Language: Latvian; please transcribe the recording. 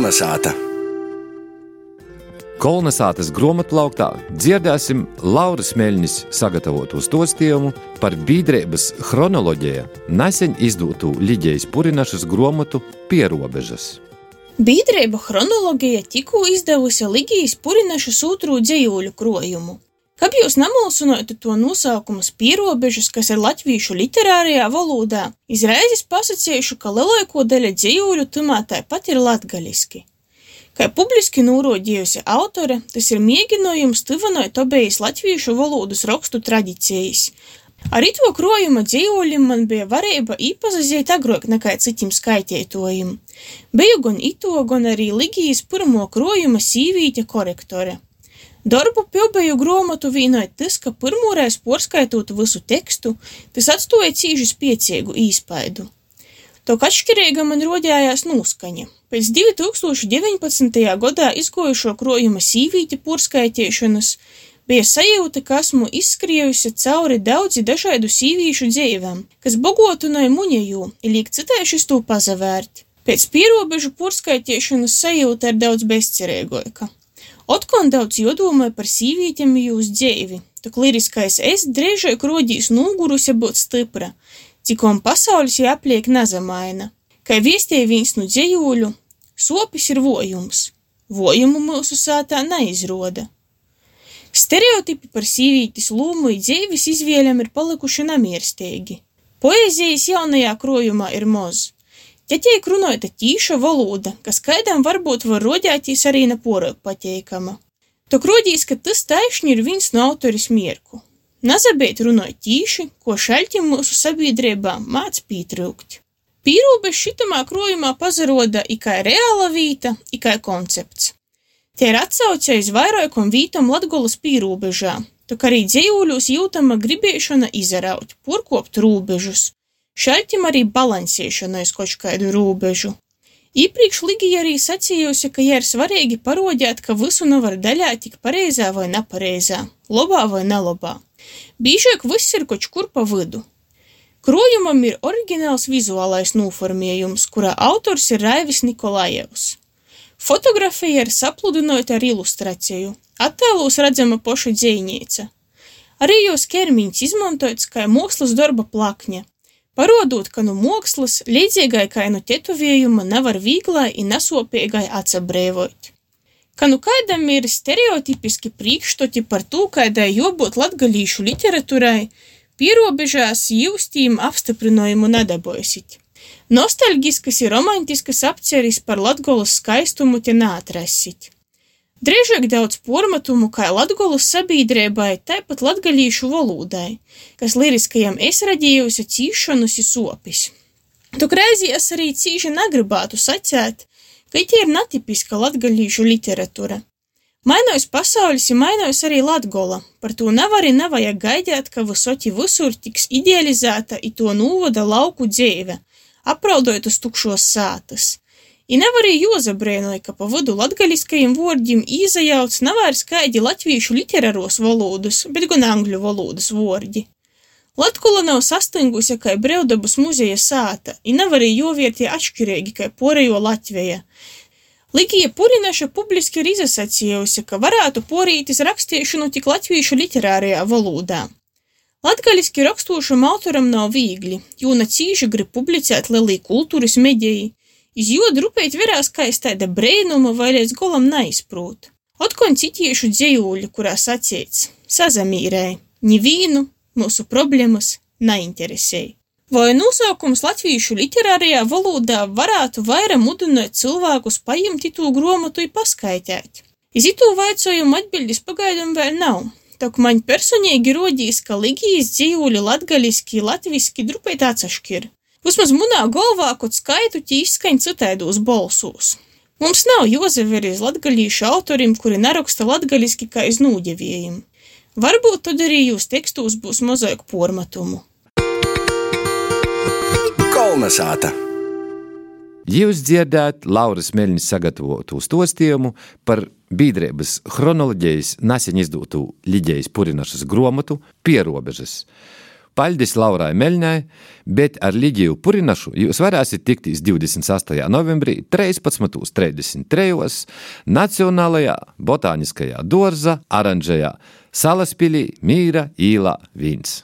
Kolnesāta! Kolnesātas grāmatplauktā dzirdēsim Lauras Meļņas sagatavotu stostījumu par biedrības chronoloģiju nesen izdotu Liģijas Purinašas grāmatu Pierobežas. Biedrība chronoloģija tikko izdevusi Ligijas Purinašas otru dzīvuļu krojumu. Kāpēc jūs nemulsinotu to nosaukumu pierobežas, kas ir latviešu literārajā valodā, izraizes pasacījuši, ka lielāko daļu dzīvuļu tumā tāpat ir latgaliski. Kā publiski norādījusi autore, tas ir mēģinājums tuvināt obejas latviešu valodas rakstu tradīcijas. Ar to krojuma dzīvuļiem man bija varība īpazazīt agrāk nekā citiem skaitītojiem. Biju gan ito, gan arī Ligijas pirmo krojuma sīvīte korektore. Darbu pildīju grāmatu vīnot tas, ka pirmoreiz porskaitot visu tekstu, tas atstāja cīži spiecīgu īspaidu. Tok atšķirīga man rodījās noskaņa. Pēc 2019. gadā izgojušo krojuma sīvīti porskaitīšanas bija sajūta, ka esmu izskriejusi cauri daudzi dažādu sīvīšu dzīvēm, kas bogotināja muņeju, ir līk citējuši to pazavērt. Pēc pierobežu porskaitīšanas sajūta ir daudz bezcerīgāka. Otkon daudz jodomāja par sīvītiem jūs dzēvi, tok liriskais es drēžāk rodīs nūgurus ja būt stipra, cikom pasaulis ja apliek nazamaina. Kai viestie viens nu dzējūļu, sopis ir vojums, vojumu mūsu sātā neizroda. Stereotipi par sīvītis lūmu i dzēvis izvēļam ir palikuši namierstīgi. Poezijas jaunajā krojumā ir moz. Ja tiek runāta tīša valoda, kas kaidām varbūt var rodētīs arī neporāk pateikama. Tok rodīs, ka tas taisni ir viens no autoris mierku. Nazabēt runāja tīši, ko šaļķim mūsu sabiedrībā māc pītrūkt. Pīrūbež šitamā krojumā pazaroda ikai reāla vīta, ikai koncepts. Tie ir atsauce iz vairākam vītam Latgolas pīrūbežā, tok arī dzējūļos jūtama gribēšana izaraut, porkopt rūbežus, Šaļķim arī balansēšana aiz kaut kādu rūbežu. Īpriekš Ligija arī sacījusi, ka ir svarīgi parodēt, ka visu nevar daļāt tik pareizā vai nepareizā, labā vai nelabā. Bīžāk viss ir kaut kur pa vidu. Krojumam ir oriģināls vizuālais noformējums, kurā autors ir Raivis Nikolājevs. Fotografija ir sapludinota ar ilustrāciju. Attēlos redzama poša dzējnīca. Arī jos ķermiņš izmantots kā mākslas darba plakņa, parodot, ka nu mākslas, līdzīgai kā nu tetovējuma, nevar vīglai un nesopīgai atsabrēvot. Ka nu kaidam ir stereotipiski priekšstoti par to, kaidai jābūt latgalīšu literatūrai, pierobežās jūstīm apstiprinājumu nedabojusit. Nostalģiskas ir romantiskas apceris par latgolas skaistumu te neatrasit. Drīzāk daudz pormatumu kā latgolas sabiedrībai, tāpat latgalīšu valodai, kas liriskajam es radījusi cīšanus i sopis. Tok reizi es arī cīši negribētu sacēt, ka tie ir netipiska latgalīšu literatūra. Mainojas pasaulis ir mainojas arī Latgola, par to nevari nevajag gaidīt, ka visoti visur tiks idealizēta i to nūvada lauku dzīve, apraudojot uz tukšos sātas. I nevar arī jozabrēnoja, ka pa vodu latgaliskajiem vārdiem īzajauts nav vairs kaidi latviešu literāros valodas, bet gan angļu valodas vārdi. Latkula nav sastingusi kā brevdabas muzeja sāta, i nav arī jovietie atšķirīgi kā porejo Latvija. Ligija Purinaša publiski ir izsacījusi, ka varētu porītis rakstīšanu tik latviešu literārajā valodā. Latgaliski rakstošam autoram nav viegli, jo na cīši grib publicēt lielī kultūras mediji, Iz jodu rupēt verās kā iz tāda brēnuma vai līdz golam neizprūt. Otkon citiešu dzējūļu, kurā sacīts - sazamīrēja, nivīnu mūsu problēmas neinteresēja. Vai nosaukums latviešu literārajā valodā varētu vairāk mudināt cilvēkus paņemt to grāmatu un paskaitīt? Iz itu vaicojumu atbildes pagaidām vēl nav. Tak man personīgi rodīs, ka Ligijas dzīvuļi latgaliski, latviski drupēt atsaškir. Vismaz munā galvā, kad skaitu ķī izskaņ citaidos balsos. Mums nav Jozevi iz latgalīšu autorim, kuri neraksta latgaliski kā iz nūģeviejiem. Varbūt tad arī jūs tekstos būs mazāk pormatumu. Kolnesāta! Jūs dzirdēt Lauras Meļņas sagatavotu stostījumu par biedrības chronoloģijas nesen izdotu Liģijas Purinašas grāmatu Pierobežas. Paļdis Laurai Meļņai, bet ar Ligiju Purinašu jūs varēsiet tikties 28. novembrī 13.33. Nacionālajā botāniskajā dārza oranžajā Salaspīlī Mīra īlā 1.